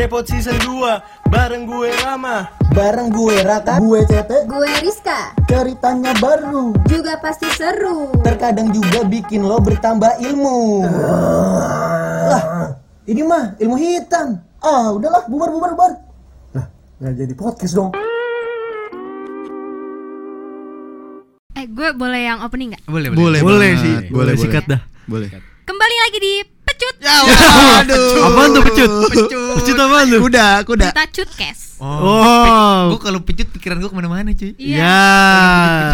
Cepot season 2 Bareng gue Rama Bareng gue Raka Gue Tete Gue Rizka Ceritanya baru Juga pasti seru Terkadang juga bikin lo bertambah ilmu Lah ini mah ilmu hitam Ah udahlah bubar bubar bubar Lah nggak jadi podcast dong Eh gue boleh yang opening nggak? Boleh, Boleh, boleh. sih. Boleh, sikat dah. Boleh. Kembali lagi di Pecut Aduh. Apaan tuh pecut? Pecut. Pecut apaan tuh? Kuda, kuda. Kita Cutcast Oh. Gue kalau pecut pikiran gue ke mana-mana cuy. Iya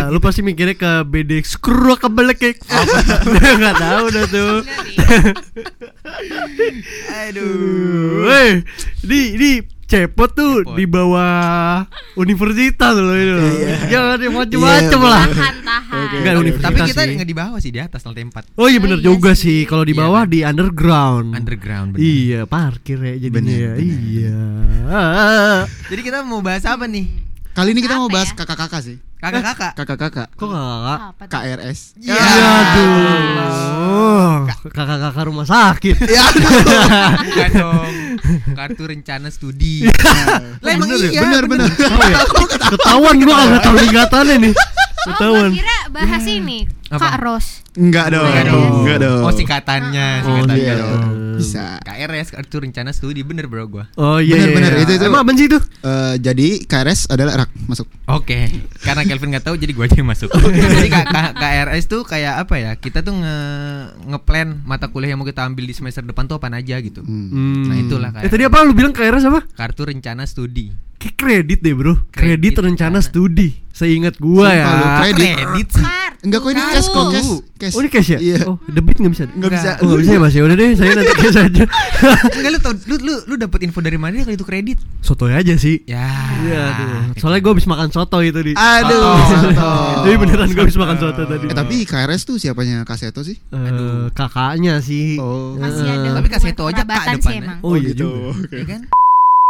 Ya, lu pasti mikirnya ke BD skru ke belek kayak Enggak tahu dah tuh. Aduh. Weh, di di cepot tuh Cepot. di bawah universitas loh itu. Jangan yang macem-macem Iya, lah. Tahan, tahan Enggak universitas Tapi kita nggak di bawah sih, di atas lantai 4 Oh iya bener Oh, iya juga sih. sih. Kalau di Iya bawah kan? di underground. Underground bener. Iya, parkir ya jadinya. Bener, ya. bener. Iya. Jadi kita mau bahas apa nih? Kali ini kita mau Apa bahas ya? kakak-kakak sih. Kakak-kakak. Kakak-kakak. Kok kakak? KRS. Ya. Aduh. Kakak-kakak rumah sakit. Ya Bukan dong. Kartu rencana studi. Lah emang ya? iya. Bener bener. Ketahuan gua kagak tahu lingkatannya nih. Oh Ketahuan. gue kira bahas ini Apa? Kak Ros Enggak dong. Enggak dong. Enggak dong. Oh singkatannya, Oh, singkatannya iya. dong. Bisa. KRS kartu rencana studi bener bro gua. Oh iya. Bener, iya, bener. iya. Itu- itu. Emang apa sih itu? Eh, jadi KRS adalah rak masuk. Oke, karena Kelvin nggak tahu jadi gua aja yang masuk. jadi KRS tuh kayak apa ya? Kita tuh nge ngeplan mata kuliah yang mau kita ambil di semester depan tuh apaan aja gitu. Hmm. Nah, itulah Eh KRS. tadi apa lu bilang KRS apa? Kartu rencana studi. Kayak kredit deh, Bro. Kredit, Kredit rencana rencana. studi. Seingat gua ya. Sumpah lu, kredit. Kredit sih. Enggak kok ini cash kok, cash. cash. Oh ini cash ya? Iya. Oh debit nggak bisa? Enggak bisa. Oh nggak bisa ya mas ya udah deh saya nanti cash aja. Enggak lu tau lu lu lu dapet info dari mana kalau itu kredit? Soto aja sih. Ya. Iya aduh. Soalnya gue habis makan soto itu di. Aduh. Oh. soto. Jadi beneran gue habis makan soto tadi. Eh tapi KRS tuh siapanya Kaseto sih? Eh, kakaknya sih. Oh. Masih Eh, ada Tapi Kaseto aja Kak depannya. emang Oh iya gitu. juga. Iya kan?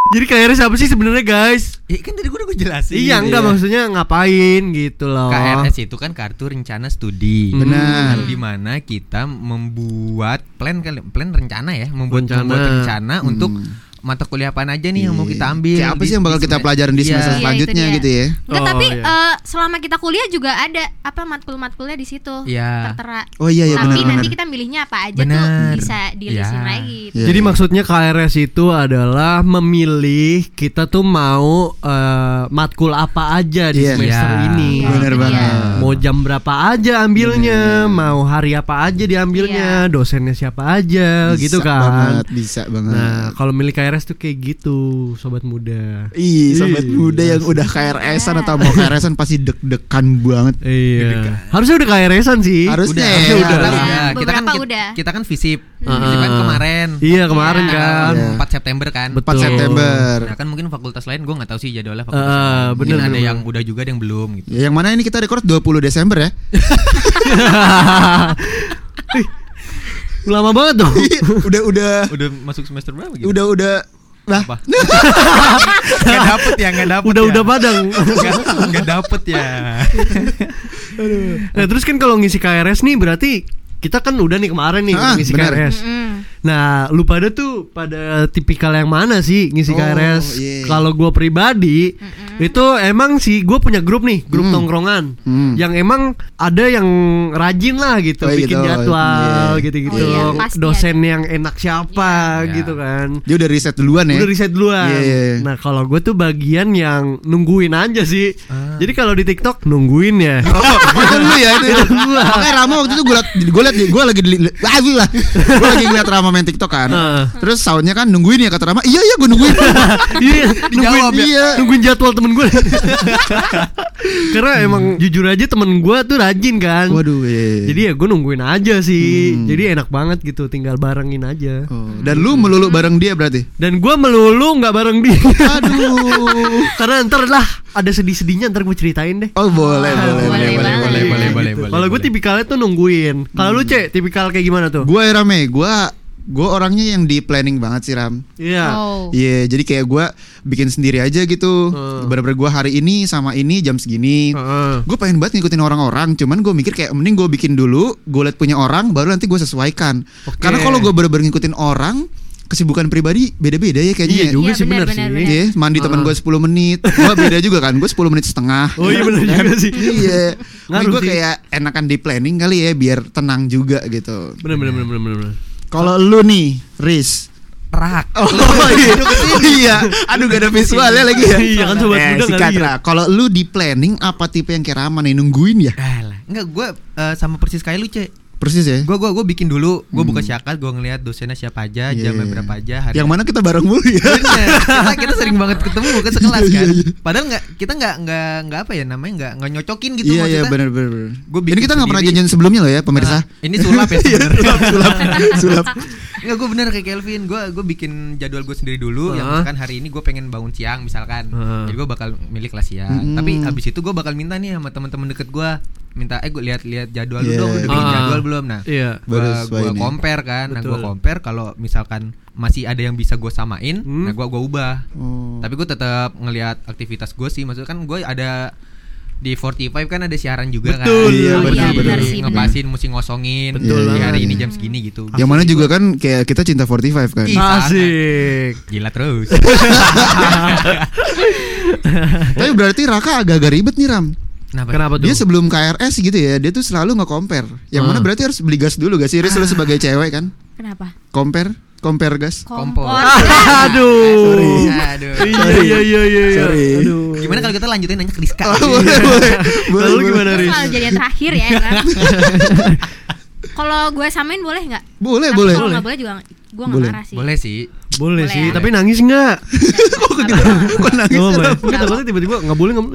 Jadi KRS apa sih sebenarnya guys? Ya kan tadi gua udah gua jelasin. iya enggak maksudnya ngapain gitu loh. KRS itu kan kartu rencana studi. Benar. Di mana kita membuat plan plan rencana ya, membuat Rencana. membuat rencana untuk mata kuliah apa aja nih yang mau kita ambil. Kayak apa di- sih yang bakal kita pelajarin di Iya. semester Iya, selanjutnya gitu ya? Enggak Oh, tapi iya. eh, selama kita kuliah juga ada apa matkul-matkulnya di situ Iya. tertera. Oh iya iya tapi benar nanti kita milihnya apa aja tuh Benar. bisa dilisin Iya. lagi. Iya. Jadi maksudnya KRS itu adalah memilih kita tuh mau eh, matkul apa aja di Iya. semester Iya. ini. Bener Iya. banget. Mau jam berapa aja ambilnya, mau hari apa aja diambilnya, dosennya siapa aja Bisa gitu kan. Banget, bisa banget. Nah, kalau milih KRS tuh kayak gitu, sobat muda. Ih, sobat Ih. muda yang udah KRS-an atau mau KRS-an pasti deg-degan banget. Iya. Harusnya udah KRS-an sih. Harusnya Udah, ya. harusnya udah, Udah. udah. Kita kan kita, udah. kita kan visip. Ah. Visip kan kemarin. Iya, kemarin Iya. kan. Iya. 4 September kan. Betul. 4 September. Nah, kan mungkin fakultas lain gue nggak tahu sih jadwalnya fakultas Ah, lain. Mungkin bener, ada bener, yang udah juga ada yang belum gitu. Ya, yang mana ini kita record 20 Desember ya? Lama banget dong. udah udah Udah masuk semester berapa gitu? udah udah lah Apa? Gak dapet ya, gak dapet udah ya. udah padang. Gak, gak dapet ya Nah, terus kan kalau ngisi KRS nih berarti kita kan udah nih kemarin nih Ah, ngisi bener. KRS. Mm. Nah, lu pada tuh pada tipikal yang mana sih ngisi Oh, KRS? iya. Kalau gua pribadi itu emang sih gue punya grup nih, grup Hmm. tongkrongan. Hmm. Yang emang ada yang rajin lah gitu Oh, bikin gitu. jadwal Iya. gitu-gitu. Oh, iya, Dosen yang enak siapa Iya. gitu kan. dia udah riset duluan ya. Udah riset duluan. Iya, iya. Nah kalau gue tuh bagian yang nungguin aja sih. Jadi kalau di TikTok nungguin ya. Oh, itu lu ya itu. Itu gua. Makanya Rama waktu itu gue liat gue liat gue lagi di ah, lah. Gue lagi ngeliat Rama main TikTok kan. Terus soundnya kan nungguin ya kata Rama. Iya iya gue nungguin. Iya, nungguin, ya. iya. nungguin jadwal temen gue. Karena emang jujur aja temen gue tuh rajin kan. Waduh. Iya. Jadi ya gue nungguin aja sih. Hmm. Jadi enak banget gitu, tinggal barengin aja. Oh, dan lu melulu bareng dia berarti. Dan gue melulu nggak bareng dia. Aduh. Karena ntar lah ada sedih-sedihnya ntar gue ceritain deh. Oh boleh boleh boleh boleh boleh, boleh, boleh, Gitu. Kalau gue tipikalnya tuh nungguin. Kalau lu cek tipikal kayak gimana tuh? Gue rame, gue gue orangnya yang di planning banget sih Ram. Iya. Oh. Iya, jadi kayak gue bikin sendiri aja gitu. Hmm. Bener-bener gue hari ini sama ini jam segini. Heeh. Gue pengen banget ngikutin orang-orang, cuman gue mikir kayak mending gue bikin dulu, gue liat punya orang, baru nanti gue sesuaikan. Oke. Karena kalau gue bener-bener ngikutin orang, kesibukan pribadi beda-beda ya kayaknya. Iya ya. juga Iya, sih benar, sih. Iya, mandi teman gue 10 menit. Gua beda juga kan. Gue 10 menit setengah. Oh iya benar juga sih. Iya. Ngaruh gue kayak enakan di planning kali ya biar tenang juga gitu. Benar benar benar benar benar. Kalau lu nih, Riz. Rak. Oh, iya. iya. Aduh gak ada visualnya lagi ya. Iya kan, sobat Eh, muda nggak sikat, lihat. Ra. Kalau lu di planning apa tipe yang kayak Rama nih nungguin ya? Alah, enggak gue sama persis kayak lu, Cek. Persis ya. Gue gua gua bikin dulu, gue buka syakat, gue ngeliat dosennya siapa aja, Iya, jamnya iya. berapa aja, hari Yang mana kita bareng mulu ya. Bener. kita, kita sering banget ketemu kan sekelas Iya, kan. iya, iya. Padahal nggak kita nggak nggak nggak apa ya namanya nggak nggak nyocokin gitu Iya iya maksudnya. benar benar. benar. Gua Ini bikin kita nggak pernah janjian sebelumnya loh ya pemirsa. Nah, ini sulap ya sebenarnya. sulap sulap. Enggak gue bener kayak Kelvin Gue gue bikin jadwal gue sendiri dulu Yang Hah? misalkan hari ini gue pengen bangun siang misalkan Hah. Jadi gue bakal milih kelas siang Mm-mm. Tapi abis itu gue bakal minta nih sama teman-teman deket gue Minta eh gue lihat-lihat jadwal lu Iya. dong Lu udah bikin Ah. jadwal belum Nah Iya. gue Baru gue sesuaiin ya. compare kan Nah gue Betul. compare kalau misalkan masih ada yang bisa gue samain Hmm. Nah gue gua ubah Oh. Tapi gue tetap ngelihat aktivitas gue sih Maksudnya kan gue ada di 45 kan ada siaran juga Betul. kan Iya, Oh, benar, iya, benar. Ngepasin mesti ngosongin Betul Di hari ini jam segini gitu Yang mana juga kan kayak kita cinta 45 kan. Ih. Asik. Gila terus Tapi berarti Raka agak-agak ribet nih Ram. Kenapa? Kenapa tuh? Dia sebelum KRS gitu ya, dia tuh selalu nge-compare. Yang mana Ah. berarti harus beli gas dulu gak sih? Riz lu sebagai cewek kan? Kenapa? Compare, compare gas. Kompor. Aduh. Aduh. Iya iya iya iya. iya. Sorry. Aduh. Gimana kalau kita lanjutin nanya ke Rizka? Oh, boleh, boleh. Boleh, Lalu boleh. gimana Riz? Selalu jadi yang terakhir ya kan? Kalau gue samain boleh nggak? Boleh, Tapi boleh. Kalau nggak boleh juga gue nggak marah sih. Boleh sih. Boleh Boleh sih, ya. tapi nangis enggak? Kok nangis? Oh. Enggak takutnya tiba-tiba enggak boleh enggak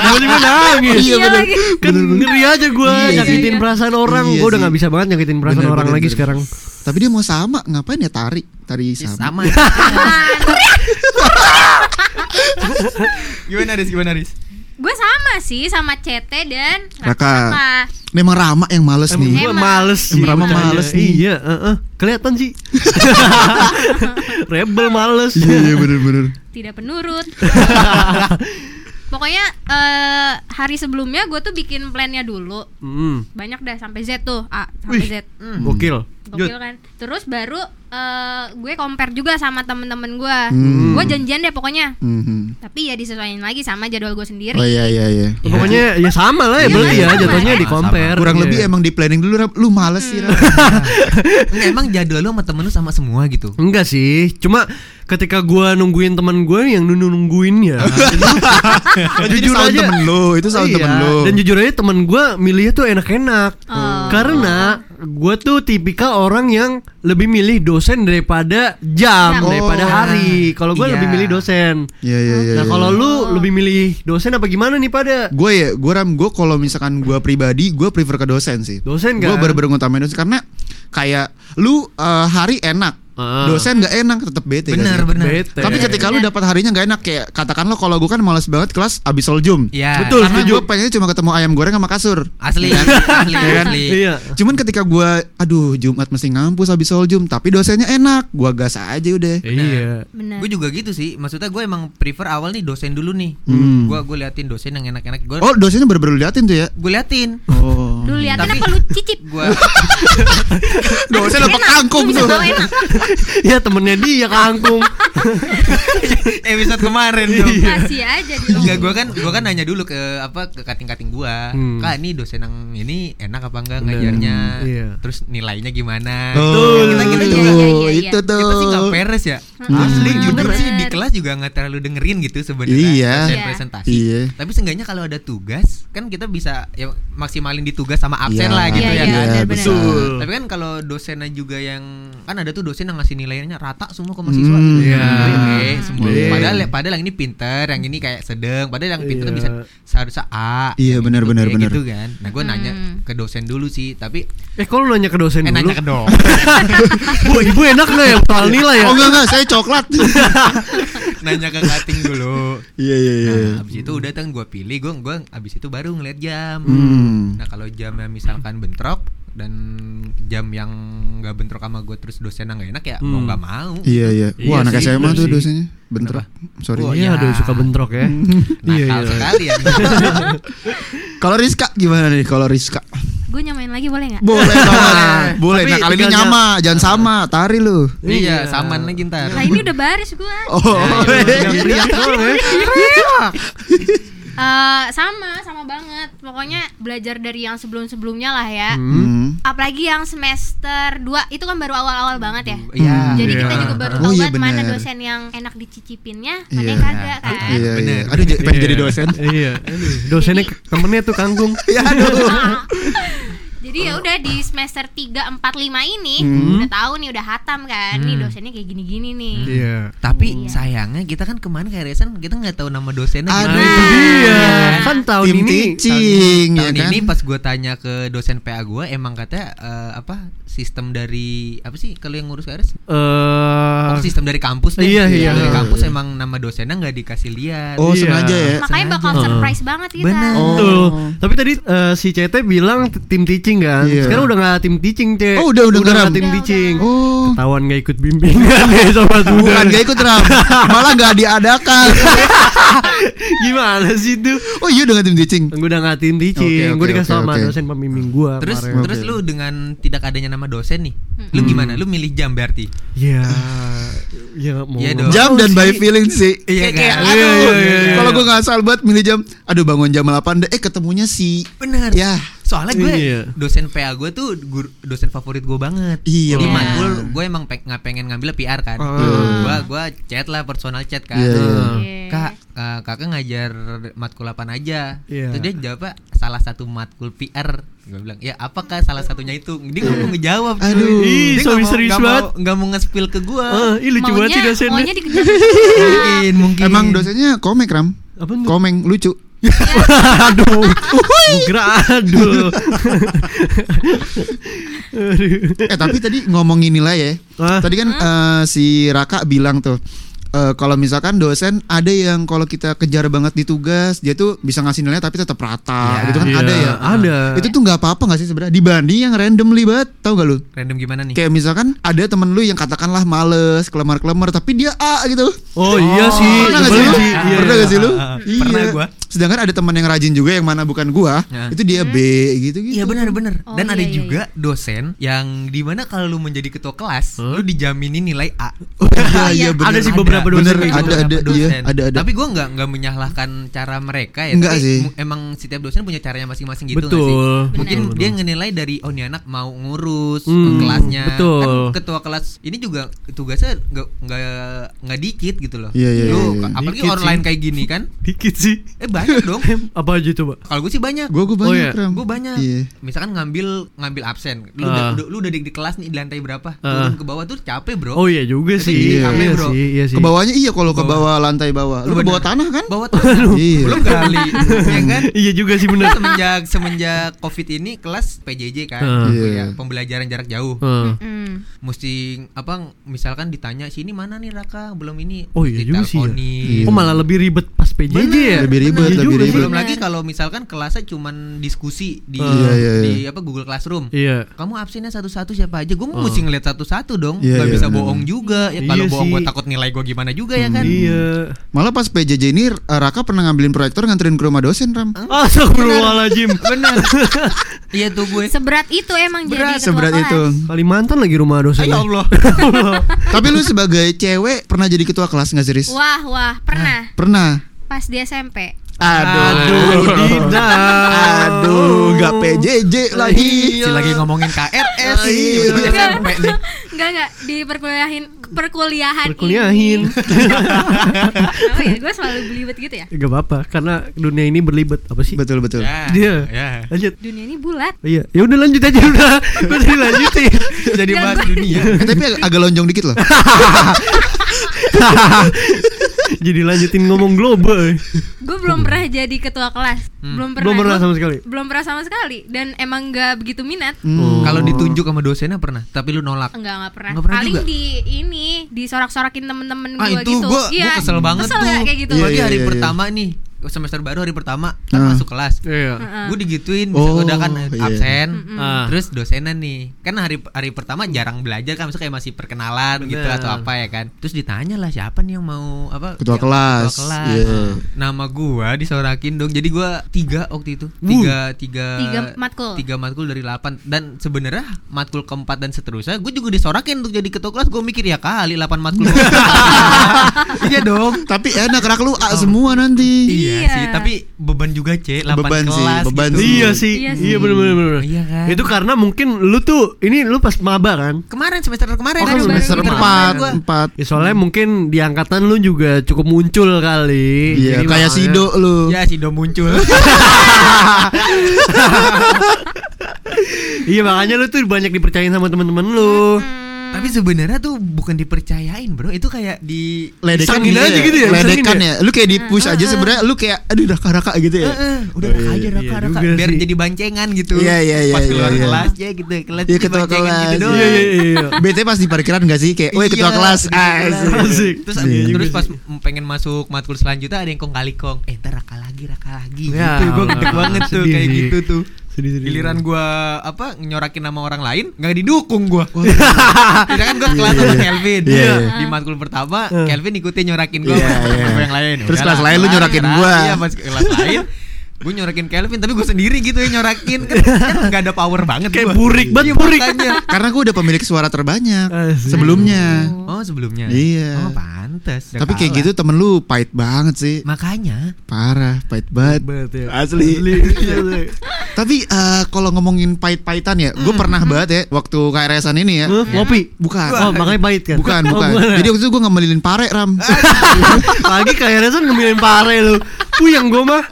Tiba-tiba nangis. Iya benar. Kan ngeri aja gue Iya nyakitin sih. perasaan orang. Iya Gue udah sih. nggak bisa banget nyakitin perasaan Bener, orang bener, lagi bener. sekarang. Tapi dia mau sama, ngapain ya tari? Tari sama. sama. gimana Riz? Gimana Riz? Gue sama sih sama CT dan Raka. Raka. Memang Rama yang males Emang nih. gue males sih. Emang Rama males nih. Iya, heeh. Kelihatan sih. Rebel males. Iya, iya bener-bener. Tidak penurut. Pokoknya eh, hari sebelumnya gue tuh bikin plannya dulu. Hmm. Banyak dah sampai Z tuh, A sampai Wih. Z. Gokil. Gokil kan. Terus baru eh, gue compare juga sama temen-temen gue. Hmm. Gue janjian deh pokoknya. Mhm. Tapi ya disesuaikan lagi sama jadwal gue sendiri. Oh iya iya iya. Pokoknya ya sama lah ya Iya, berarti ya sama jatuhnya ya. di compare. Kurang Iya. lebih emang di planning dulu. Lu males sih Ram. Enggak, emang jadwal lu sama temen lu sama semua gitu. Enggak sih, cuma ketika gua nungguin teman gue yang nunggu nungguin ya. Jadi sound temen lu, itu sound Iya, temen lu. Dan jujur aja temen gue milihnya tuh enak-enak. Oh. Karena gue tuh tipikal orang yang lebih milih dosen daripada jam, Jam. daripada Oh. hari. Kalau gue Iya. lebih milih dosen. Iya iya iya. Nah iya. kalau lu lebih milih dosen apa gimana nih pada? gue ya gue ram gue kalau misalkan gue pribadi gue prefer ke dosen sih Dosen gue kan? bener-bener ngutamain dosen karena kayak lu eh, hari enak Ah. dosen nggak enak tetap bete kan Bener, bener. Bete. tapi ketika lu dapat harinya nggak enak kayak katakan lo kalau gue kan malas banget kelas abis soljum Iya. Betul, karena gue pengennya cuma ketemu ayam goreng sama kasur Asli, asli, Iya kan? asli. Iya. cuman ketika gue aduh jumat mesti ngampus abis soljum tapi dosennya enak gue gas aja udah Iya. Bener. Gue juga gitu sih. Maksudnya gue emang prefer awal nih dosen dulu nih. Hmm. Gue gue liatin dosen yang enak-enak. Gue oh dosennya bener-bener liatin tuh ya gue liatin. oh Dulu liatin Tapi- apa lu cicip? Gue dosen apa kangkung lu tuh. Ya temennya dia kangkung. episode kemarin tuh. Kasih aja di Enggak, gue kan gue kan nanya dulu ke apa ke kating-kating gua. Hmm. Kak, ini dosen yang ini enak apa enggak Bener. ngajarnya? Iya. Terus nilainya gimana? Oh, kita kita itu, juga iya, iya, iya. itu tuh. kita sih nggak peres ya. Hmm. Asli jujur sih di kelas juga nggak terlalu dengerin gitu sebenarnya Iya. dosen Iya. presentasi. Iya. Tapi seenggaknya kalau ada tugas kan kita bisa ya maksimalin di tugas sama absen Iya, lah gitu Iya, ya iya, kan. Betul. Tapi kan kalau dosennya juga yang kan ada tuh dosen yang ngasih nilainya rata semua ke mahasiswa Hmm. gitu. Iya. B, semua. Iya. Padahal padahal yang ini pinter, yang ini kayak sedang, padahal yang pinter tuh Iya. bisa seharusnya A. Iya, yang benar, itu benar, B, benar. gitu kan. Nah, gue nanya Hmm. ke dosen dulu sih, tapi Eh kalau nanya ke dosen eh dulu. nanya ke dong. Bu, ibu enak nggak ya soal nilai ya? oh enggak enggak saya coklat nanya ke cutting dulu. iya iya iya Nah, abis itu udah kan gue pilih, gue gue abis itu baru ngeliat jam. Hmm. Nah kalau jamnya misalkan bentrok dan jam yang nggak bentrok sama gue terus dosennya nggak enak ya mau Hmm. nggak mau. Iya iya. Iya Wah anak sih, SMA tuh dosennya bentrok. Sorry. Oh, Iya, iya. ada yang suka bentrok ya. Iya, Nakal iya. sekali ya. Kalau Rizka gimana nih kalau Rizka? gue nyamain lagi boleh nggak? Boleh banget. Boleh. Tapi Nah, kali ini nyama, jangan sama. Tari lu. Iya, saman lagi ntar. Nah ini udah baris gue. Oh. Tinggal teriak doang ya. Eh, sama, sama banget. Pokoknya belajar dari yang sebelum-sebelumnya lah ya. Hmm. Apalagi yang semester 2 itu kan baru awal-awal banget ya. Iya. Jadi Iya. kita juga baru Oh, tahu iya, banget mana dosen yang enak dicicipinnya, mana Iya. yang kagak kan. Iya, iya. Bener. Aduh, pengen jadi dosen. Iya. aduh, Dosennya temennya tuh kangkung. Ya aduh. Jadi ya udah di semester 3 4 5 ini Hmm. udah tahu nih udah hatam kan. Nih dosennya kayak gini-gini nih. Iya. Tapi Iya. sayangnya kita kan kemarin ke RSN kita nggak tahu nama dosennya Aduh. gimana. Itu dia. Kan tahun Tim ini teaching ya Tahun kan. ini pas gue tanya ke dosen PA gue emang katanya eh, apa sistem dari apa sih kalau yang ngurus KRS? eh Oh, sistem dari kampus deh. iya, iya. Dari kampus emang nama dosennya nggak dikasih lihat. Oh, Iya. sengaja ya. Makanya bakal Sengaja. surprise banget kita. Bener. Oh. Betul. Tapi tadi eh, si CT bilang tim teaching kan. Iya. Sekarang udah nggak tim teaching, C. Oh, udah- udah nggak, nggak tim Udah, teaching. Oh. Ketahuan nggak ikut bimbingan ya sama. Bukan gak ikut ram, malah gak diadakan. Gimana sih itu? Oh iya udah gak tim teaching. Gue udah nggak tim teaching. Oke, gue oke, dikasih oke, sama oke. dosen pembimbing gue. Terus kemarin. terus Oke. lu dengan tidak adanya nama dosen nih, lu gimana? Lu milih jam berarti? Ya, ya mau. Iya nggak dong. Jam dan by sih. feeling sih. Iya Kayak- kan? aduh. Iya, iya, iya. Kalau gue gak asal banget milih jam, aduh bangun jam 8 deh, eh ketemunya si Bener. Ya. Soalnya gue Iya. dosen PA gue tuh guru, dosen favorit gue banget. Iya, Di bener. matkul gue emang pe- nggak pengen ngambil PR kan. Ah. Gue gue chat lah personal chat kan. Iya, iya. Iya. Kak, eh, kakak ngajar matkul apaan aja? Iya. Terus dia jawab "Pak, salah satu matkul PR. Gue bilang, ya apakah salah satunya itu? Dia nggak mau ngejawab. cuy. Aduh. Ih, Dia so nggak mau- misterius nggak mau- banget. Nggak mau nge-spill ke gue. Ah, ih lucu banget sih Maunya, dosennya. maunya mungkin, mungkin. Emang dosennya komik ram, Apa komeng lucu. Aduh. Aduh. Eh tapi tadi ngomongin nilai ya. Ah. Tadi kan eh, si Raka bilang tuh eh, kalau misalkan dosen ada yang kalau kita kejar banget di tugas dia tuh bisa ngasih nilai tapi tetap rata Iya. gitu kan Iya, ada ya ada. itu tuh nggak apa-apa nggak sih sebenarnya dibanding yang randomly banget tau gak lu Random gimana nih? kayak misalkan ada temen lu yang katakanlah males kelemar-kelemar tapi dia A gitu Oh iya sih. pernah gak sih nyebelin lu sih. Iya, pernah iya. gak sih lu Ah, ah, pernah gua. sedangkan ada teman yang rajin juga yang mana bukan gua Ya. itu dia B gitu gitu Iya benar benar. Oh, Dan iya, ada iya, juga dosen yang di mana kalau lu menjadi ketua kelas, Huh? lu dijaminin nilai A. iya iya Ada bener sih beberapa bener ada ada iya ada ada Tapi gua nggak nggak menyalahkan cara mereka ya. Enggak tapi sih. Emang setiap dosen punya caranya masing-masing gitu Betul. sih? Mungkin Betul, dia betul. ngenilai dari oh ini anak mau ngurus Hmm, kelasnya. betul. Kan ketua kelas ini juga tugasnya nggak nggak nggak dikit gitu loh. Iya, iya, iya, iya. apalagi Dikit online sih. kayak gini kan? Dikit sih. Eh banyak dong. Apa aja coba? Kalau gue sih banyak. gua gua banyak Oh, iya. Gue banyak. iya Misalkan ngambil ngambil absen. Lu Ah. udah, udah- lu udah di, di kelas nih di lantai berapa? Ah. Turun ke bawah tuh capek, Bro. Oh iya juga Itu sih. Iya, capek, bro. sih. Iya sih. ke bawahnya iya kalau ke Bawah. bawah lantai bawah lu ke bawah tanah kan Bawah tuh. Iya. Belum kali. ya kan? Iya juga sih bener. semenjak semenjak Covid ini kelas PJJ kan. Gitu Iya. ya, pembelajaran jarak jauh. Heeh. Hmm. Mesti apa misalkan ditanya sini mana nih Raka? Belum ini. Oh iya juga sih ya. Diteleponin. Oh malah lebih ribet pas PJJ ya. Lebih ribet, Iya lebih sih. ribet. Belum lagi kalau misalkan kelasnya cuman diskusi di Ah. Iya, iya, di iya. apa Google Classroom. Iya. Kamu absennya satu-satu siapa aja? Gue Oh. mesti ngeliat satu-satu dong. Iya, Gak iya, bisa bener. bohong juga. Ya Iya kalau bohong sih. gue takut nilai gue gimana juga ya kan? Iya. malah pas PJJ ini eh, Raka pernah ngambilin proyektor nganterin ke rumah dosen ram Astagfirullahaladzim. Bener. Iya tuh gue. Seberat itu emang jadi ketua seberat kelas. itu Kalimantan lagi rumah dosen. Ya Allah. tapi lu sebagai cewek pernah jadi ketua kelas nggak Ziris Wah, wah, pernah pernah pas di SMP. aduh tidak. aduh nggak PJJ lagi Si lagi ngomongin KRS. Iya. tiba-tiba SMP nih. Enggak enggak di perkuliahin perkuliahan Perkuliahin. Oh ya, gue selalu belibet gitu ya. Gak apa-apa karena dunia ini berlibat apa sih? betul betul Ya. Dia. Ya. Lanjut. Dunia ini bulat. Iya, ya udah lanjut aja udah. Gue jadi lanjutin. Jadi Gak, bahas dunia. Eh, tapi ag- agak lonjong dikit loh jadi lanjutin ngomong global. Gue belum pernah jadi ketua kelas. Belum pernah. Belum pernah sama sekali. Belum pernah sama sekali dan emang nggak begitu minat. Oh. Kalau ditunjuk sama dosennya pernah, tapi lu nolak. Enggak, enggak pernah. Nggak pernah Paling juga? di ini disorak-sorakin temen-temen Ah gue itu gitu. gua, Iya, gua kesel banget kesel tuh. kayak gitu. Iya, Apalagi iya, hari iya, pertama nih. Semester baru hari pertama kan Ah. masuk kelas. Iya. Gue digituin, Oh, udah kan iya. absen, Ah. terus dosenan nih, kan hari hari pertama jarang belajar kan, maksudnya kayak masih perkenalan gitu Bener. atau apa ya kan, terus ditanya lah siapa nih yang mau apa Ketua kelas. ketua kelas. Iya. nama gua disorakin dong, jadi gua tiga waktu itu, tiga tiga Tiga matkul. tiga matkul dari 8 dan sebenarnya matkul keempat dan seterusnya gue juga disorakin untuk jadi ketua kelas gue mikir ya kali 8 matkul iya dong Tapi enak rak lu A semua nanti. iya, Iya. sih tapi beban juga c 8 Beban sih, kelas beban gitu. sih. Iya sih, Iya iya sih. bener bener bener. Iya kan? Itu karena mungkin lu tuh ini lu pas maba kan? kemarin semester kemarin Oh, kan semester empat, gua. empat. Ya soalnya mungkin di angkatan lu juga cukup muncul kali. Iya, Jadi kayak makanya- Sido lu. ya si do muncul Iya makanya lu tuh banyak dipercayain sama temen-temen lu. Tapi sebenarnya tuh bukan dipercayain bro itu kayak di Ledekan Isengin aja gitu ya, Ledekan isengin ya. Lu kayak di push aja sebenarnya lu kayak aduh raka-raka gitu ya. Udah Oh, raka iya, aja iya raka raka juga biar sih. jadi bancengan gitu Iya, iya, iya, pas iya, keluar iya. kelas ya gitu kelas Iya, jadi ketua bancengan kelas. gitu doang Iya iya iya. iya. BT pas di parkiran gak sih kayak, "Woi ketua Iya, kelas." Asik. Terus Iya terus pas pengen masuk matkul selanjutnya ada yang kong kali kong. Eh, raka lagi, raka lagi. Ya gitu. Gue banget tuh kayak gitu tuh. Sedih, sedih. Giliran gua apa nyorakin nama orang lain nggak didukung gua. Tidak kan gua kelas sama Kelvin. Iya, iya. Di matkul pertama Kelvin ikutin nyorakin gua Iya, sama iya. yang lain. Terus kelas lain lu nyorakin gua. Iya, pas kelas lain gue nyorakin Kelvin tapi gue sendiri gitu ya nyorakin kan kan nggak ada power banget Kayak gua. burik banget, Iya, burik. makanya. Karena gue udah pemilik suara terbanyak Asik. sebelumnya. Oh sebelumnya Iya. Oh pantas Udah Tapi kayak gitu temen lu pahit banget sih. Makanya Parah, pahit banget. Ya. Asli. Asli. Tapi eh, kalau ngomongin pahit-pahitan ya, gue pernah banget ya waktu KRS-an ini ya. Hah, ngopi. Bukan. Oh, makanya pahit kan? Bukan, Oh, bukan. ya? Jadi waktu itu gue ngemelilin pare ram. lagi kayak Reson ngemilin pare lu. Puyeng gua mah.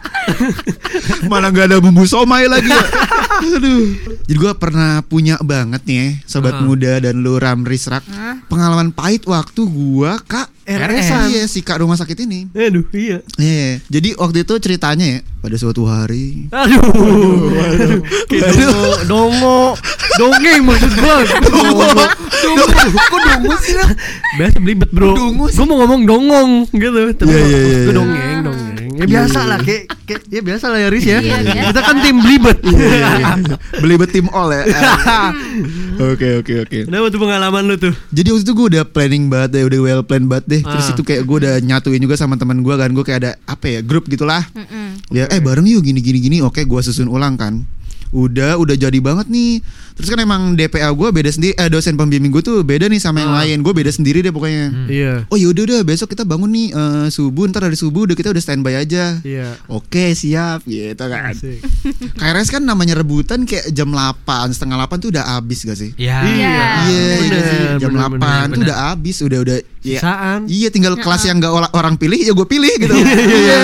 Malah nggak ada bumbu somai lagi. ya. Aduh. Jadi gue pernah punya banget nih, sobat Ah. muda dan lu ram risrak. Pengalaman pahit waktu gue kak RS-an. Iya si kak rumah sakit ini. Aduh, iya. Iya. Jadi waktu itu ceritanya ya pada suatu hari. Aduh. Aduh. Kayak dongo, dongo. Dongeng maksud gua. Dongo. Dongo. Kok dongo sih? Biasa belibet, Bro. Dongo sih. Gua mau ngomong dongong gitu. Tapi Iya, iya, iya, gua iya. dongeng, dongeng. Ya biasa lah kayak kayak ya biasa lah ya Riz ya. Iya. Kita kan tim belibet. Iya, Belibet tim all ya. Oke oke oke. Kenapa tuh pengalaman lu tuh? Jadi waktu itu gue udah planning banget deh, udah well plan banget deh. Terus Ah. itu kayak gue udah nyatuin juga sama teman gue kan, gue kayak ada apa ya grup gitulah. Ya eh bareng yuk gini gini gini. Oke gue susun ulang kan. Udah udah jadi banget nih. Terus kan emang DPA gue beda sendiri. Eh dosen pembimbing gue tuh beda nih sama yang Ah. lain. Gue beda sendiri deh pokoknya. Iya. Oh yaudah udah besok kita bangun nih eh, subuh ntar dari subuh udah kita udah standby aja. Iya. Oke siap gitu kan. Asik. KRS kan namanya rebutan kayak jam 8 setengah 8 tuh udah habis gak sih? Ya Iya. Iya, iya Bener, gak sih? jam bener, 8 bener, tuh bener. udah habis, udah udah ya. Sisaan. Iya, tinggal kelas yang gak orang, orang pilih ya gue pilih gitu. Iya.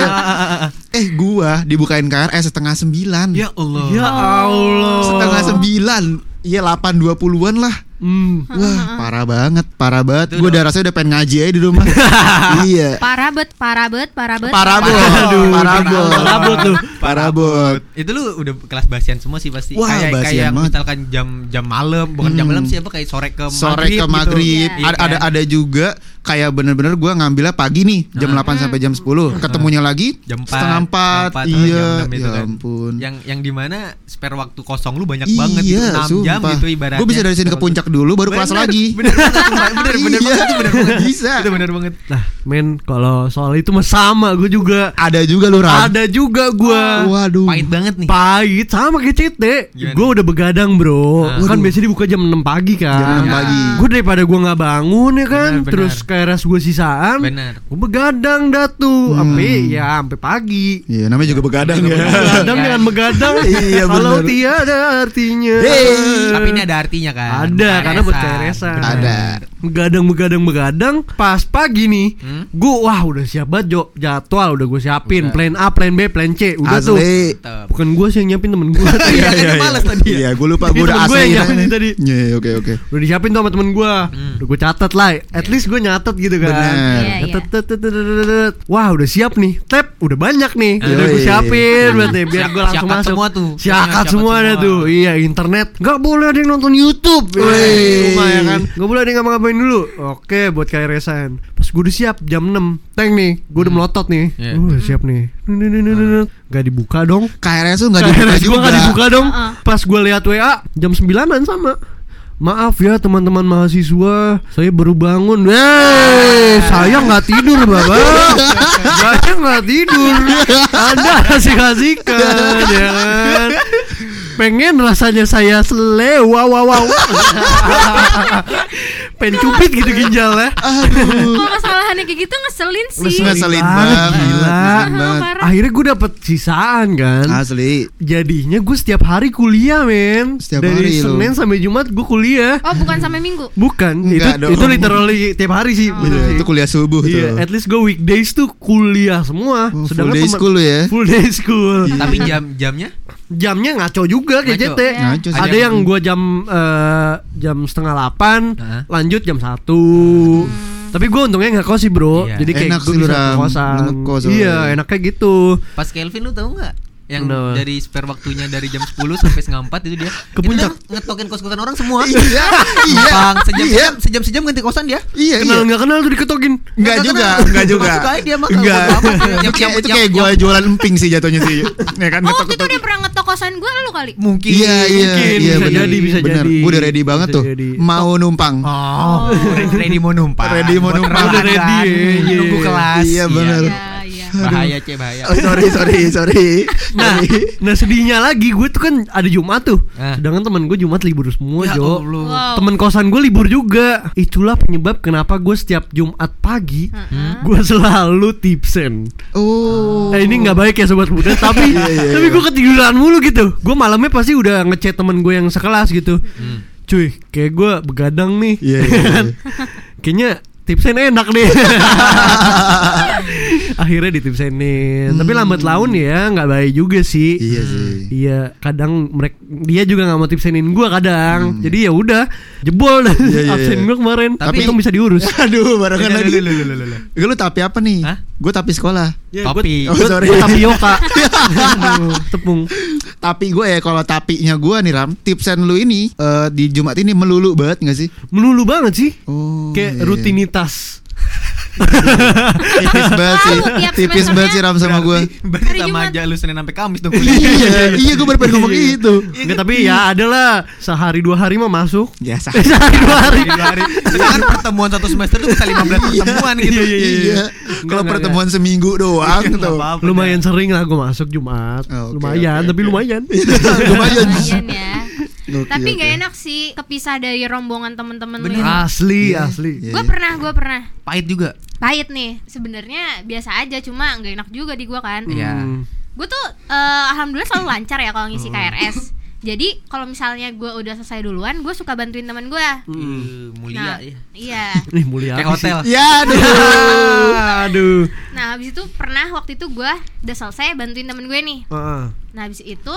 Eh, gua dibukain KRS setengah 9. Ya Allah Ya Allah. Setengah 9. Iya 8 20-an lah. Hmm. Wah, parah banget, parah banget. Itu Gue udah rasanya udah pengen ngaji aja di rumah. iya. Parah bet, parah bet, parah bet. Parah bot, Aduh, parah bot, parah bot tuh. parah bot. Itu lu udah kelas basian semua sih pasti Wah, Kayak kayak banget. misalkan jam jam malam Bukan jam Hmm. malam sih apa kayak sore ke sore maghrib ke gitu. maghrib Iya ada, ada kan? ada juga kayak bener-bener gue ngambilnya pagi nih jam 8 sampai jam 10 ketemunya lagi jam 4 setengah 4 iya ya ampun Yang yang di mana spare waktu kosong lu banyak iya, banget gitu 6 jam sumpah. gitu ibaratnya Gue bisa dari sini ke puncak dulu baru kelas lagi. Bener bener bener bener Iya, banget itu bener banget bisa. Itu bener banget Nah, men kalau soal itu mah sama gue juga. Ada juga lu Ram. Ada juga gua. Waduh. Pahit banget nih Pahit sama kayak Cete. Gue udah begadang, Bro. Ah. Kan biasanya dibuka jam 6 pagi kan. Jam 6 pagi. Gue daripada gue nggak bangun ya kan, terus KRS gue sisaan. Bener Gue begadang dah tuh, sampai ya sampai pagi. Iya, namanya juga begadang ya. Begadang Iya. dengan begadang. Iya, Kalau tiada artinya. Hey. Tapi ini ada artinya kan Ada, karena buat. Bener. Ada. Begadang begadang begadang pas pagi nih Hmm? gue wah udah siap banget Jo. jadwal udah gue siapin Udah. plan A plan B plan C udah tuh Asli. Mantep. bukan gue sih yang nyiapin temen gue Iya, iya, males tadi ya. Iya, gue lupa gue Itu udah gue yang asli. nyiapin tadi. Iya, oke oke. udah disiapin tuh sama temen gue udah gue catat lah at least gue nyatet gitu kan. Iya, iya. Wah udah siap nih Tap udah banyak nih Udah gue siapin berarti Biar gue langsung siakat masuk semua tuh. Siakat semua ada tuh Iya internet Gak boleh ada yang nonton Youtube Ya, Wih. di rumah ya kan Gak boleh ada yang ngapa-ngapain dulu. Oke buat KRS-an Pas gue udah siap jam 6 Tank nih Gue udah melotot nih. Iya. Uh, udah siap nih. Nih, nih, nih, nih, nih. Gak dibuka dong. KRS tuh nggak dibuka gue juga. gak dibuka dong. Pas gue lihat WA Jam 9an sama. Maaf ya teman-teman mahasiswa. Saya baru bangun. Yeay Saya nggak tidur bapak. Saya nggak tidur. Anda asik-asikan ya kan Pengen rasanya saya sele Wow wow wow Pengen cupit gitu ginjal ya Kalau kesalahannya kayak gitu ngeselin sih. Ngeselin banget, banget. gila. ngeselin banget. Parah. Akhirnya gue dapet sisaan kan Asli. Jadinya gue setiap hari kuliah men Setiap Dari hari. Senin sampai Jumat gue kuliah Oh bukan sampai minggu. Bukan, Enggak itu dong. itu literally tiap hari sih, bener Iya, sih. itu kuliah subuh Iya, tuh. at least gue weekdays tuh kuliah semua. Oh, full day school ya. Full day school. Tapi jam jamnya Jamnya ngaco juga kayak Ngaco. JT. Ngaco sih. Ada yang gue jam eh, jam setengah delapan, Hah? lanjut jam satu. Tapi gue untungnya nggak kos sih bro, Iya. jadi kayak Enak gue sih bisa kosan. Ngekos Iya, enaknya gitu. pas Kelvin lu tahu nggak yang dari spare waktunya dari jam 10 sampai setengah 4 itu dia Ke puncak. ngetokin kos-kosan orang semua Iya, iya. Gampang, sejam Iya. sejam sejam sejam ganti kosan dia Iya, iya. Kenal nggak kenal tuh diketokin. Enggak juga, enggak juga. Masuk aja dia mah apa. Itu kayak, itu kayak gua jualan emping sih jatuhnya sih. Ya kan Oh waktu itu dia pernah ngetok kosan gue lu kali. mungkin Iya, iya, iya bisa bener. jadi, bisa jadi. Gua udah ready banget tuh. Mau numpang. Oh, ready mau numpang. Ready mau numpang. Udah ready, iya, Nunggu iya. kelas. Iya, bener. Iya iya. Bahaya, Cek, bahaya. Oh, sorry, sorry, sorry. Nah, nah sedihnya lagi gue tuh kan ada Jumat tuh. Ah. Sedangkan teman gue Jumat libur semua, Ya Jo. Wow. Temen kosan gue libur juga. Itulah penyebab kenapa gue setiap Jumat pagi gue selalu tipsen. Oh. Eh, ini nggak baik ya sobat muda, tapi tapi gue ketiduran mulu gitu. Gue malamnya pasti udah ngechat temen gue yang sekelas gitu. Cuy, kayak gue begadang nih. Iya, iya, iya. Kayaknya tipsen enak nih. Akhirnya ditipsenin. Tapi lambat laun ya nggak baik juga sih. Iya sih. Iya, kadang mereka dia juga nggak mau tipsenin gua kadang. Jadi ya udah jebol dah Hmm. Iya, iya, absen iya. gua kemarin. Tapi Tapi- itu bisa diurus. Aduh, barengan Lu, lagi. lu, lu, lu, lu, lu. Lu, lu tapi apa nih? Hah? Gue tapi sekolah. Ya, Tapi- Oh, sorry. tapioka. Aduh, tepung. Tapi gue ya kalau tapinya gue nih Ram, tipsen lu ini eh, di Jumat ini melulu banget gak sih? Melulu banget sih. Oh. Kayak iya. rutinitas. Tipis banget sih. Tipis banget sih Ram sama gue. Berarti sama aja lu Senin sampai Kamis dong iya, iya gue baru ngomong gitu. Enggak tapi ya adalah sehari dua hari mah masuk. Ya. Eh, sehari dua hari. Sedangkan pertemuan satu semester tuh bisa 15 pertemuan gitu. Iya. Kalau pertemuan seminggu doang tuh. Lumayan sering lah gue masuk Jumat. Lumayan, tapi lumayan. Lumayan. Ya. Gokil, Tapi gak oke. enak sih kepisah dari rombongan temen-temen lu. Asli, Iya. asli. Iya. Gue pernah, gue pernah Pahit juga. Pahit nih. Sebenarnya biasa aja, cuma nggak enak juga di gue kan. Iya. Hmm. Gue tuh eh, alhamdulillah selalu lancar ya kalau ngisi KRS. Jadi kalau misalnya gue udah selesai duluan, gue suka bantuin teman gue. Uh, mulia Nah, ya. iya. Nih mulia Kayak hotel. Ya aduh. Aduh. Nah habis itu pernah waktu itu gue udah selesai bantuin temen gue nih. Heeh. Nah habis itu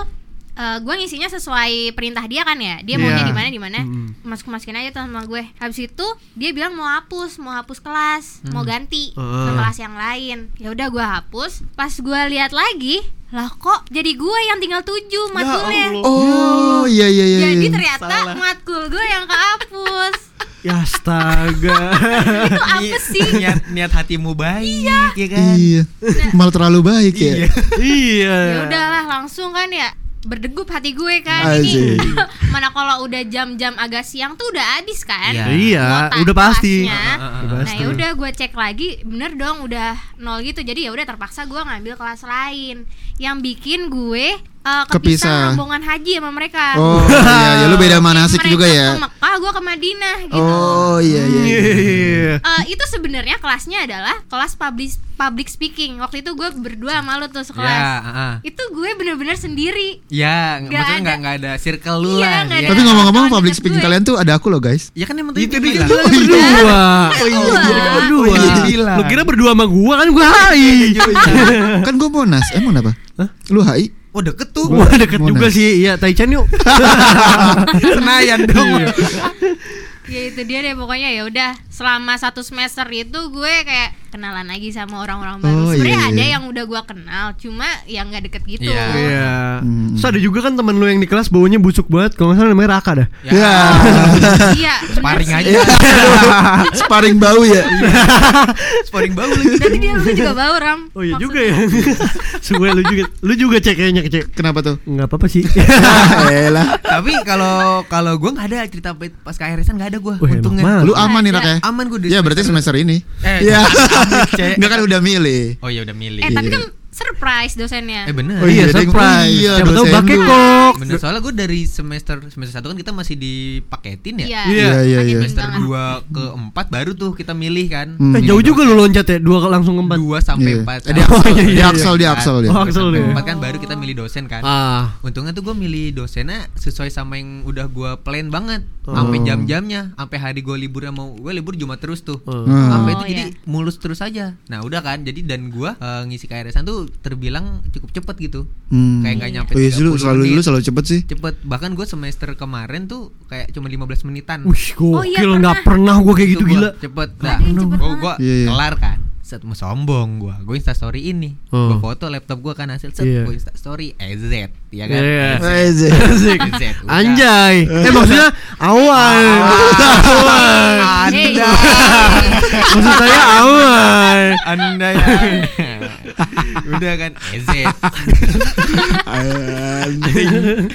eh gue ngisinya sesuai perintah dia kan ya. Dia maunya Iya. di mana di mana. Mm. Masuk masukin aja tuh sama gue. Habis itu dia bilang mau hapus, mau hapus kelas, mau ganti Heeh. ke kelas yang lain. Ya udah gue hapus. Pas gue lihat lagi, lah kok jadi gue yang tinggal tujuh matkulnya. Oh iya iya iya. Jadi iya. ternyata matkul gue yang kehapus. Ya astaga. itu apa sih? Niat niat hatimu baik ya kan. Iya. Malah terlalu baik ya. iya. ya udahlah langsung kan ya berdegup hati gue kan ini Asik. mana kalau udah jam-jam agak siang tuh udah habis kan Iya. Iya, kuota udah pasti. kelasnya. Nah ya udah gue cek lagi bener dong udah nol gitu jadi ya udah terpaksa gue ngambil kelas lain yang bikin gue uh, Kepisah. kepisah rombongan haji sama mereka Oh iya, ya lu beda Yang manasik mereka juga ya. ke Mekah gue ke Madinah gitu Oh iya iya. iya. Iya. Eh, itu sebenarnya kelasnya adalah kelas public public speaking waktu itu gue berdua sama lu tuh sekelas Ya, heeh. itu gue bener-bener sendiri Ya, Nggak maksudnya ada. nggak nggak ada circle lu Iya, lah. ya. Tapi ngomong-ngomong public speaking gue. kalian tuh ada aku loh guys. Ya kan emang Itu tadi dia kan bilang. berdua. Oh iya, berdua. Iya, bilang. Lu kira berdua sama gua kan gua hai. kan gue monas, emang apa? Lu HI? Oh deket tuh. Gua deket Monas. juga sih. Iya, Taichan yuk. Senayan dong. ya itu dia deh pokoknya ya udah selama satu semester itu gue kayak kenalan lagi sama orang-orang Oh, baru. Sebenarnya iya, ada iya. yang udah gua kenal, cuma yang nggak deket gitu. Iya. Iya. Hmm. Terus ada juga kan temen lu yang di kelas baunya busuk banget. Kalau nggak salah namanya Raka dah. Ya, Iya. sparring bener aja. sih. Sparring bau ya. sparring bau lagi. Berarti dia lu juga bau ram. Oh iya Maksudnya. juga ya. Semua lu juga. Lu juga cek kayaknya cek. Kenapa tuh? Enggak apa-apa sih. Elah. Tapi kalau kalau gue nggak ada cerita pas KRS-an nggak ada enak Untungnya. banget. Lu aman nih Rak ya? Aman gue Ya berarti semester ini. Eh, Iya. Cek. Enggak kan udah milih. Oh iya udah milih. Eh tapi kan surprise dosennya. Eh bener. Oh iya, iya, surprise. Iya, Siapa tahu pakai kok. Bener soalnya gue dari semester semester satu kan kita masih dipaketin ya. Iya. Iya, iya, iya. Semester dua ke empat baru tuh kita milih kan. Hmm. Eh jauh juga lu loncat ya. Dua langsung ke empat. Dua sampai Iya. empat. Eh, di Axel, iya, di iya, Axel, di Axel dia. Oh, Axel Sampai dia. empat kan baru kita milih dosen kan. Ah. Untungnya tuh gue milih dosennya sesuai sama yang udah gue plan banget sampai Oh. jam-jamnya sampai hari gue liburnya mau gue libur Jumat terus tuh Oh. Hmm. sampai itu Oh, jadi iya. mulus terus aja nah udah kan jadi dan gue eh, ngisi KRS-an tuh terbilang cukup cepet gitu Hmm. kayak nggak nyampe Oh iya sih, lu 30 selalu menit. lu selalu cepet sih. cepet bahkan gue semester kemarin tuh kayak cuma 15 menitan Wih, Oh, iya, gokil pernah. nggak pernah gua kayak gitu Itu gua gila. cepet nah gue gue Iya, iya. kelar kan set mau sombong gue gue insta story ini Oh. gue foto laptop gue kan hasil set Iya. gue insta story EZ ya kan Iya. EZ. EZ. Anjay. Eh maksudnya awal. Awal. Hey. Maksud saya awal. anda ya udah kan EZ anting,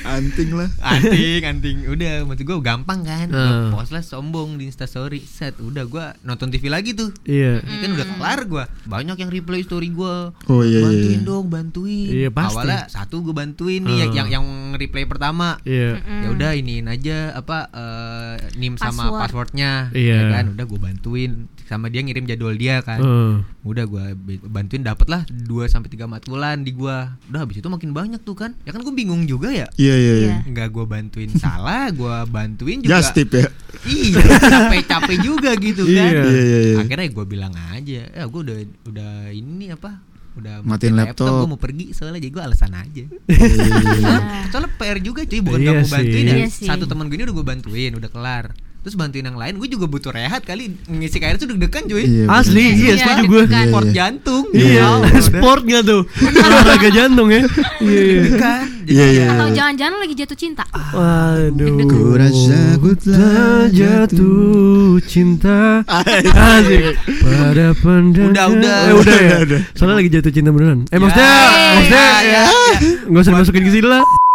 anting lah. anting anting udah maksud gue gampang kan Hmm. post lah sombong di instastory set udah gue nonton TV lagi tuh Iya. Ini kan udah kelar gue banyak yang replay story gue Oh, iya, iya, bantuin iya. dong bantuin Iya, pasti. awalnya satu gue bantuin nih yang Hmm. yang yang replay pertama Iya. ya udah iniin aja apa eh, nim sama Password. passwordnya Iya. ya kan udah gue bantuin sama dia ngirim jadwal dia kan Eh. udah gue bantuin dapet lah 2 sampai tiga matulan di gua udah habis itu makin banyak tuh kan ya kan gue bingung juga ya Iya iya iya. Iya. nggak gue bantuin salah gue bantuin juga Just tip ya. iya capek-capek juga gitu kan Iya. Iya iya iya. akhirnya gue bilang aja ya gue udah udah ini apa udah Matiin laptop. gue mau pergi soalnya jadi gue alasan aja Iya, soalnya, soalnya PR juga cuy bukan Iya gak mau bantuin sih. ya Iya satu teman gue ini udah gue bantuin udah kelar terus bantuin yang lain gue juga butuh rehat kali ngisi KR itu deg-degan cuy Iya, Asli, bener. iya Iya, setuju gitu gue. kan. sport Iya, iya. jantung Iya, Ya sport nggak tuh? Olahraga jantung ya. Iya, iya. Iya iya. Atau iya. jangan-jangan lagi jatuh cinta. Waduh. Ku rasa ku telah jatuh cinta. Asik. Pada pandangan. Udah, udah. Eh, udah ya. Soalnya lagi jatuh cinta beneran. Eh maksudnya, Ya, maksudnya ya, ya, ya. nggak usah dimasukin ke sini lah.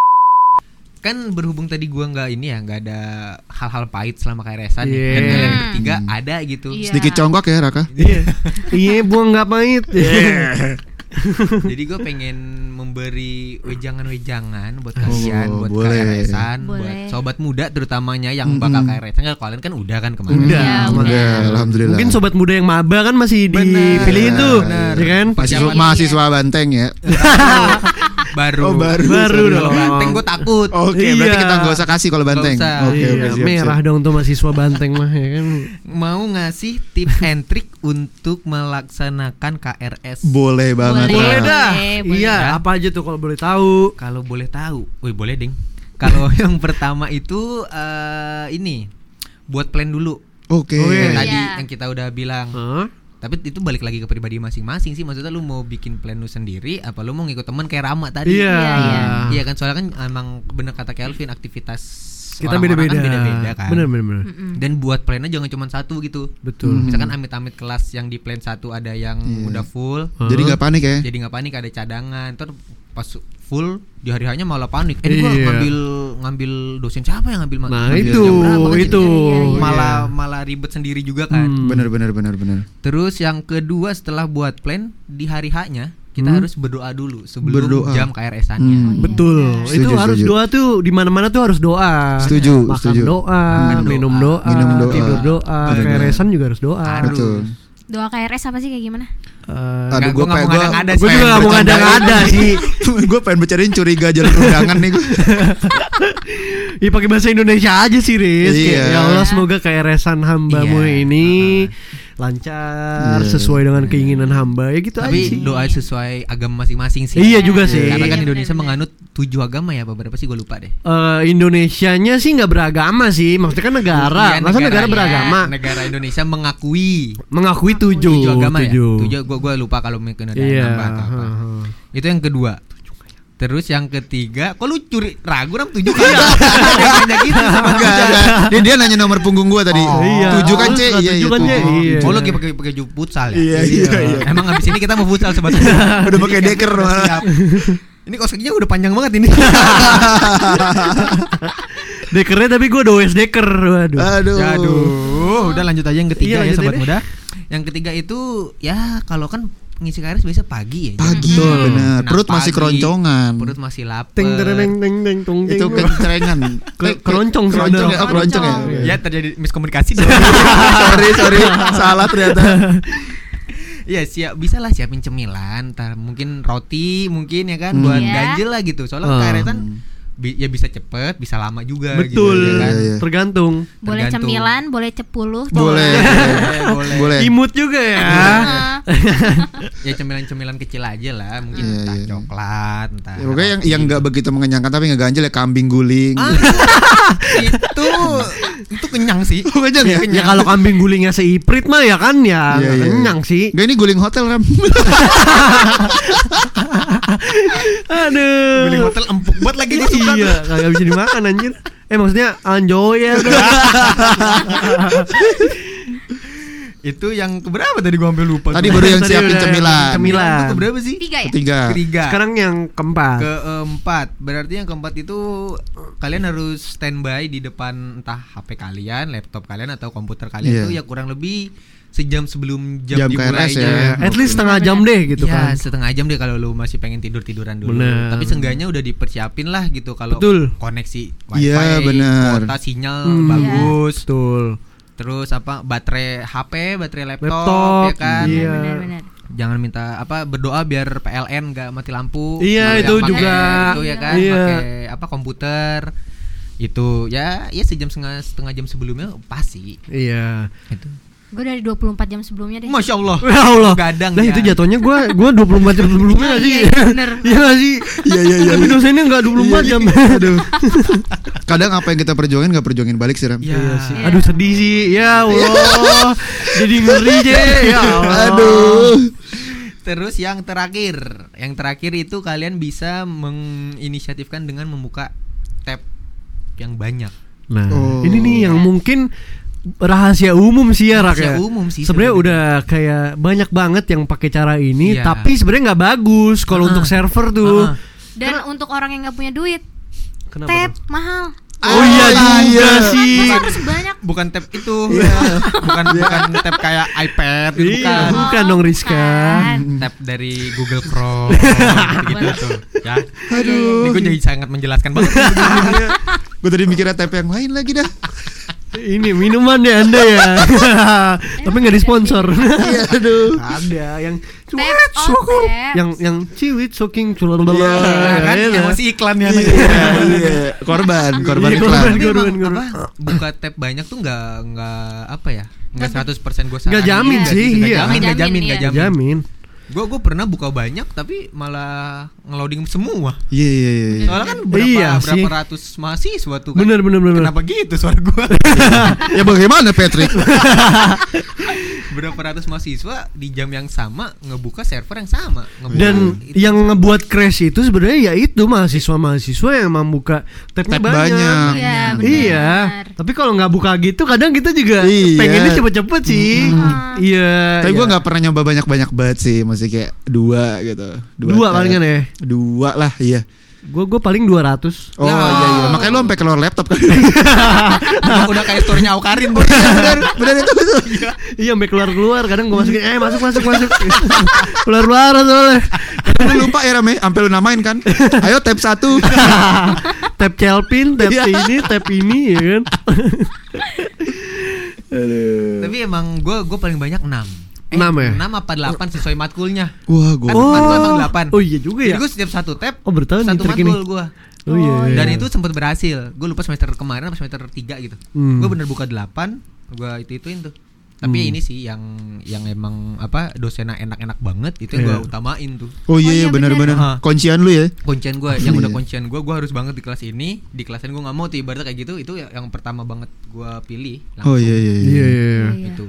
Kan berhubung tadi gua nggak ini ya nggak ada hal-hal pahit selama KRS-an Iya. dan kalian bertiga ada gitu Iya. Sedikit congkak ya Raka. Iya. Iya, buang nggak pahit. jadi gue pengen memberi wejangan-wejangan buat kalian Oh, buat boleh. KRS-an buat sobat muda terutamanya yang bakal KRS-an Nggak, kalian kan udah kan kemarin Udah. Iya, Udah, udah. alhamdulillah. Mungkin sobat muda yang maba kan masih dipilihin tuh, bener. ya kan? mahasiswa, mahasiswa Banteng ya. baru Oh, baru. Baru Kalau dong. banteng gue takut Oke, Iya. berarti kita nggak usah kasih kalau Banteng. Oke, oke, Iya, siap, merah siap. dong tuh mahasiswa banteng mah ya kan. mau ngasih tips and trick untuk melaksanakan KRS Boleh banget. Boleh dah. boleh. Iya, Ya. apa aja tuh kalau boleh tahu? kalau boleh tahu wih boleh ding kalau yang pertama itu eh, ini buat plan dulu Oke. Oh, yang iya. tadi Iya. yang kita udah bilang Hah? tapi itu balik lagi ke pribadi masing-masing sih maksudnya lu mau bikin plan lu sendiri apa lu mau ngikut temen kayak Rama tadi Iya. Iya, iya. Iya kan soalnya kan emang bener kata Kelvin aktivitas Kita beda-beda. kan beda-beda kan. Bener bener bener. Dan buat plannya jangan cuma satu gitu. Betul. Hmm. Misalkan amit-amit kelas yang di plan satu ada yang Iya. udah full, Jadi nggak panik ya. jadi nggak panik ada cadangan. Ntar pas full di hari hanya malah panik. Eh ini gua Iya. ngambil ngambil dosen siapa yang ngambil Nah, ngambil itu, berapa kan itu. Iya, iya. malah malah ribet sendiri juga kan. Hmm. Bener bener bener bener. Terus yang kedua setelah buat plan di hari haknya kita Hmm. harus berdoa dulu sebelum Berdoa. jam KRS-annya. Hmm. Betul. Setuju, itu harus setuju. doa tuh di mana-mana tuh harus doa. Setuju, Makan setuju. doa, Hmm. minum doa, Minum doa. tidur doa, keresan juga harus doa. Harus. Betul. Doa KRS apa sih kayak gimana? Eh, Aduh, gue gua nggak mau ngada-ngada gue sih. juga gak mau ngada-ngada sih. gue pengen bercandain curiga jalur undangan nih gue. Ya pakai bahasa Indonesia aja sih, Riz. Iya. Ya Allah, semoga keresan hambamu Iya. ini lancar Iya. sesuai dengan keinginan hamba ya gitu aja Tapi sih. doa sesuai agama masing-masing sih. Iya juga sih. Karena kan Iya, Indonesia menganut tujuh agama ya, apa berapa sih gue lupa deh. Eh, Indonesianya sih nggak beragama sih, maksudnya kan negara, Iya, masa negara, iya. beragama, Negara Indonesia mengakui mengakui tujuh, tujuh agama tujuh. ya. Tujuh gue gue lupa kalau mungkin ada Iya. nambah atau apa. Itu yang kedua. Terus yang ketiga, kok lu curi ragu ram tujuh yang nanya gitu sama. Dia, dia nanya nomor punggung gua tadi. Oh, iya. Tujuh kan, Lu C? Iya, iya, kan. Iya. Oh lu pakai pakai ju- futsal ya? Iya, iya, iya. Emang abis ini kita mau futsal sebenarnya. Udah pakai deker malah. Siap. Ini kos kakinya udah panjang banget ini. Dekernya tapi gue does deker, waduh. Aduh. Aduh, udah lanjut aja yang Iya, ketiga ya lanjutin sobat deh. muda. Yang ketiga itu ya kalau kan ngisi KRS biasa pagi ya. Pagi, Betul. benar. Perut masih keroncongan. Perut masih lapar. Teng teng teng tong teng. Itu kencengan. Ke- keroncong keroncong ya. Oh, keroncong ya. Ya terjadi miskomunikasi. sorry, sorry. Salah ternyata. Iya siap bisa lah siapin cemilan, ntar mungkin roti mungkin ya kan buat Iya. ganjil lah gitu. Soalnya Hmm. Kan bi- ya bisa cepet, bisa lama juga Betul, gitu, ya kan? Iya, iya. tergantung. Boleh Tergantung. cemilan, boleh cepuluh. Boleh. Boleh, boleh. Boleh. Imut juga ya. Ya cemilan-cemilan kecil aja lah, mungkin Iya, entah iya. coklat, entah. Ya, pokoknya yang yang nggak begitu mengenyangkan tapi ngeganjel ya kambing guling. itu itu kenyang sih. Oh, kenyang ya? Ya kalau kambing gulingnya seiprit mah ya kan ya nggak iya. kenyang sih. Gak ini guling hotel ram. Aduh. Guling hotel empuk banget lagi dia suka. Iya, kagak bisa dimakan anjir. Eh maksudnya enjoy ya. Itu yang keberapa tadi gua hampir lupa. Tadi baru yang siapin cemilan. Cemilan. Itu keberapa sih? Tiga ya? Ketiga. Ketiga. Sekarang yang keempat. keempat berarti yang keempat itu kalian harus standby di depan entah HP kalian, laptop kalian atau komputer kalian Iya. itu ya kurang lebih sejam sebelum jam, Jam KRS dimulainya. ya. At least setengah jam deh gitu ya, kan. setengah jam deh kalau lu masih pengen tidur tiduran dulu. Bener. Tapi seenggaknya udah dipersiapin lah gitu kalau Betul. koneksi wifi, Iya, bener. kuota sinyal Hmm, bagus. Betul. Terus apa baterai HP, baterai laptop, Laptop, ya kan. iya. Benar-benar. Jangan minta apa berdoa biar PLN nggak mati lampu. Iya, itu pakai juga. Itu ya kan, Iya. pakai apa komputer. Itu ya ya sejam setengah setengah jam sebelumnya pasti. Iya. Itu. Gue dari 24 jam sebelumnya deh. Masya Allah. Ya Allah. Gadang Nah, ya. itu jatuhnya gua gua 24 jam sebelumnya nggak sih. Iya, iya, bener. Iya sih? Iya, iya, iya. Tapi dosennya enggak 24 jam. Aduh. Kadang apa yang kita perjuangin nggak perjuangin balik sih ram. Ya. Iya sih. Iya. Aduh sedih sih. Ya Allah. Jadi ngeri je. Ya Allah. Aduh. Terus yang terakhir, yang terakhir itu kalian bisa menginisiatifkan dengan membuka tab yang banyak. Nah, Oh. ini nih yang mungkin rahasia umum sih ya Rak Rahasia ya. umum sih Sebenarnya udah kayak banyak banget yang pakai cara ini, Iya. tapi sebenarnya nggak bagus kalau Ah. untuk server tuh. Ah. Dan untuk orang yang nggak punya duit, Kenapa? tab tuh? mahal. Oh iya juga iya. sih. Harus banyak? Bukan tab itu. bukan bukan tab kayak iPad gitu, Iya, bukan. bukan dong Rizka. Bukan. tab dari Google Chrome gitu, tuh ya. Aduh. Ini gue jadi sangat menjelaskan banget. Gue tadi mikirnya TP yang lain lagi dah. Ini minuman ya Anda ya. Tapi nggak disponsor. Iya, aduh. Ada yang sokong. tab. Yang yang ciwit soking Nah, kan Iya, emosi iklannya Iya, iya. Korban, korban Iya, iklan. korban. Apa, buka tab banyak tuh nggak nggak apa ya nggak 100% gue Nggak jamin sih, nggak iya. jamin nggak jamin nggak iya. Jamin. Gue gue pernah buka banyak tapi malah ngeloading semua Iya, iya, iya. soalnya kan berapa Iya berapa sih. ratus mahasiswa tuh kan Bener bener bener. kenapa gitu suara gue Ya bagaimana Patrick? berapa ratus mahasiswa di jam yang sama ngebuka server yang sama ngebuka Dan itu. yang ngebuat crash itu sebenarnya ya itu mahasiswa-mahasiswa yang membuka tabnya Tab banyak. banyak. Iya, benar. Iya, tapi kalau nggak buka gitu kadang kita juga Iya. pengennya cepet-cepet sih. Iya. Tapi gue iya. nggak pernah nyoba banyak-banyak banget sih, masih kayak dua gitu. dua tab. palingan ya. Dua lah, iya. Gue gue paling 200 Oh Ya. iya iya, makanya lu sampai keluar laptop kan. udah, kayak storynya Aukarin bos benar, benar itu betul. Iya sampai keluar keluar kadang gue masukin eh masuk masuk masuk keluar keluar soalnya Lu lupa ya Rame, sampai lu namain kan. Ayo tab satu. tab Celpin tab Iya. ini tab ini ya kan tapi emang gue gue paling banyak 6 Enam ya? 6 apa 8 sesuai matkulnya Wah, gue. Kan matkul emang 8 oh iya juga ya Jadi gue setiap satu tab Oh, bertahan nih Satu ini. matkul gue oh iya iya. Dan itu sempat berhasil Gue lupa semester kemarin apa semester 3 gitu Hmm. Gue bener buka 8 Gue itu-ituin tuh Tapi Hmm. ini sih yang yang emang apa dosennya enak-enak banget itu Iya. yang gue utamain tuh. Oh iya, Oh iya, iya benar-benar. bener. Kuncian lu ya. Kuncian gue yang Iya. udah kuncian gue gue harus banget di kelas ini di kelasan gue nggak mau tuh ibaratnya kayak gitu itu ya- yang pertama banget gue pilih Oh iya iya. Iya iya. iya. iya. Iya. itu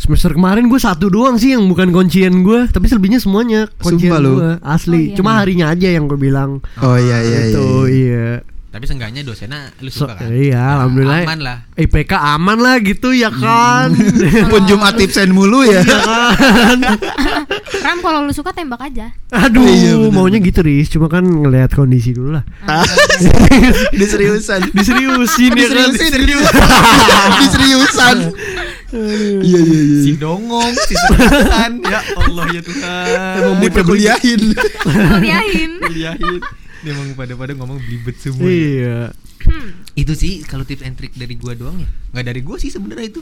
Semester kemarin gue satu doang sih yang bukan kuncian gue, tapi selebihnya semuanya kuncian Sumpah lu. gue asli. Oh, iya. Cuma harinya aja yang gue bilang. Oh iya iya iya. itu iya. tapi seenggaknya dosennya lu So- suka kan iya, alhamdulillah. aman lah IPK aman lah gitu ya kan. Pun Jumat tipsen mulu ya. Iya kan. Ram kalau lu suka tembak aja. Aduh, Iya, bener, maunya gitu Riz, cuma kan ngelihat kondisi dulu lah. Diseriusan. Diseriusin ya kan. Diseriusin. Diseriusan. Iya iya iya. si dongong si seriusan ya Allah ya Tuhan Emang Diperkuliahin. Kuliahin. kuliahin dia emang pada-pada ngomong belibet semua Iya. itu sih kalau tips and trick dari gua doang ya nggak dari gua sih sebenarnya itu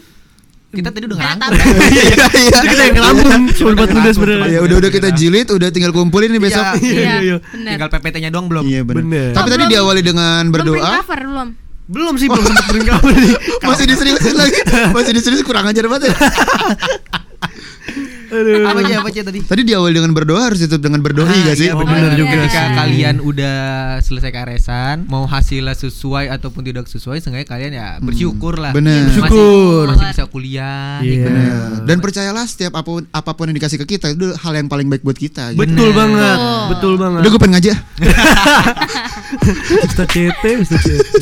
kita tadi udah ngerangkum kan? Iya iya. Kita yang ngelamun sebelum Kita 14 ngerangkum, sebenarnya. Ya udah udah kita jilid, udah tinggal kumpulin nih besok. Iya. Iya, iya. Tinggal PPT-nya doang belum Iya benar. Tapi tadi diawali dengan berdoa. cover belum. Belum sih belum sempet beringkau nih. Masih diseriusin lagi. Masih diseriusin kurang ajar banget ya. Aduh. apa aja apa aja tadi Tadi diawali dengan berdoa harus ditutup dengan berdoi Ah, gak sih? iya, Oh, bener bener juga Ketika sih. kalian udah selesai karesan, mau hasilnya sesuai ataupun tidak sesuai, seenggaknya kalian ya bersyukur lah. bener. Masih- Bersyukur. Masih, bisa kuliah. Iya. Bener. Dan percayalah setiap apa pun apa pun yang dikasih ke kita itu hal yang paling baik buat kita. gitu. Betul banget. Betul. Betul banget. Udah gue pengen ngajak. Ustaz CT, Ustaz CT.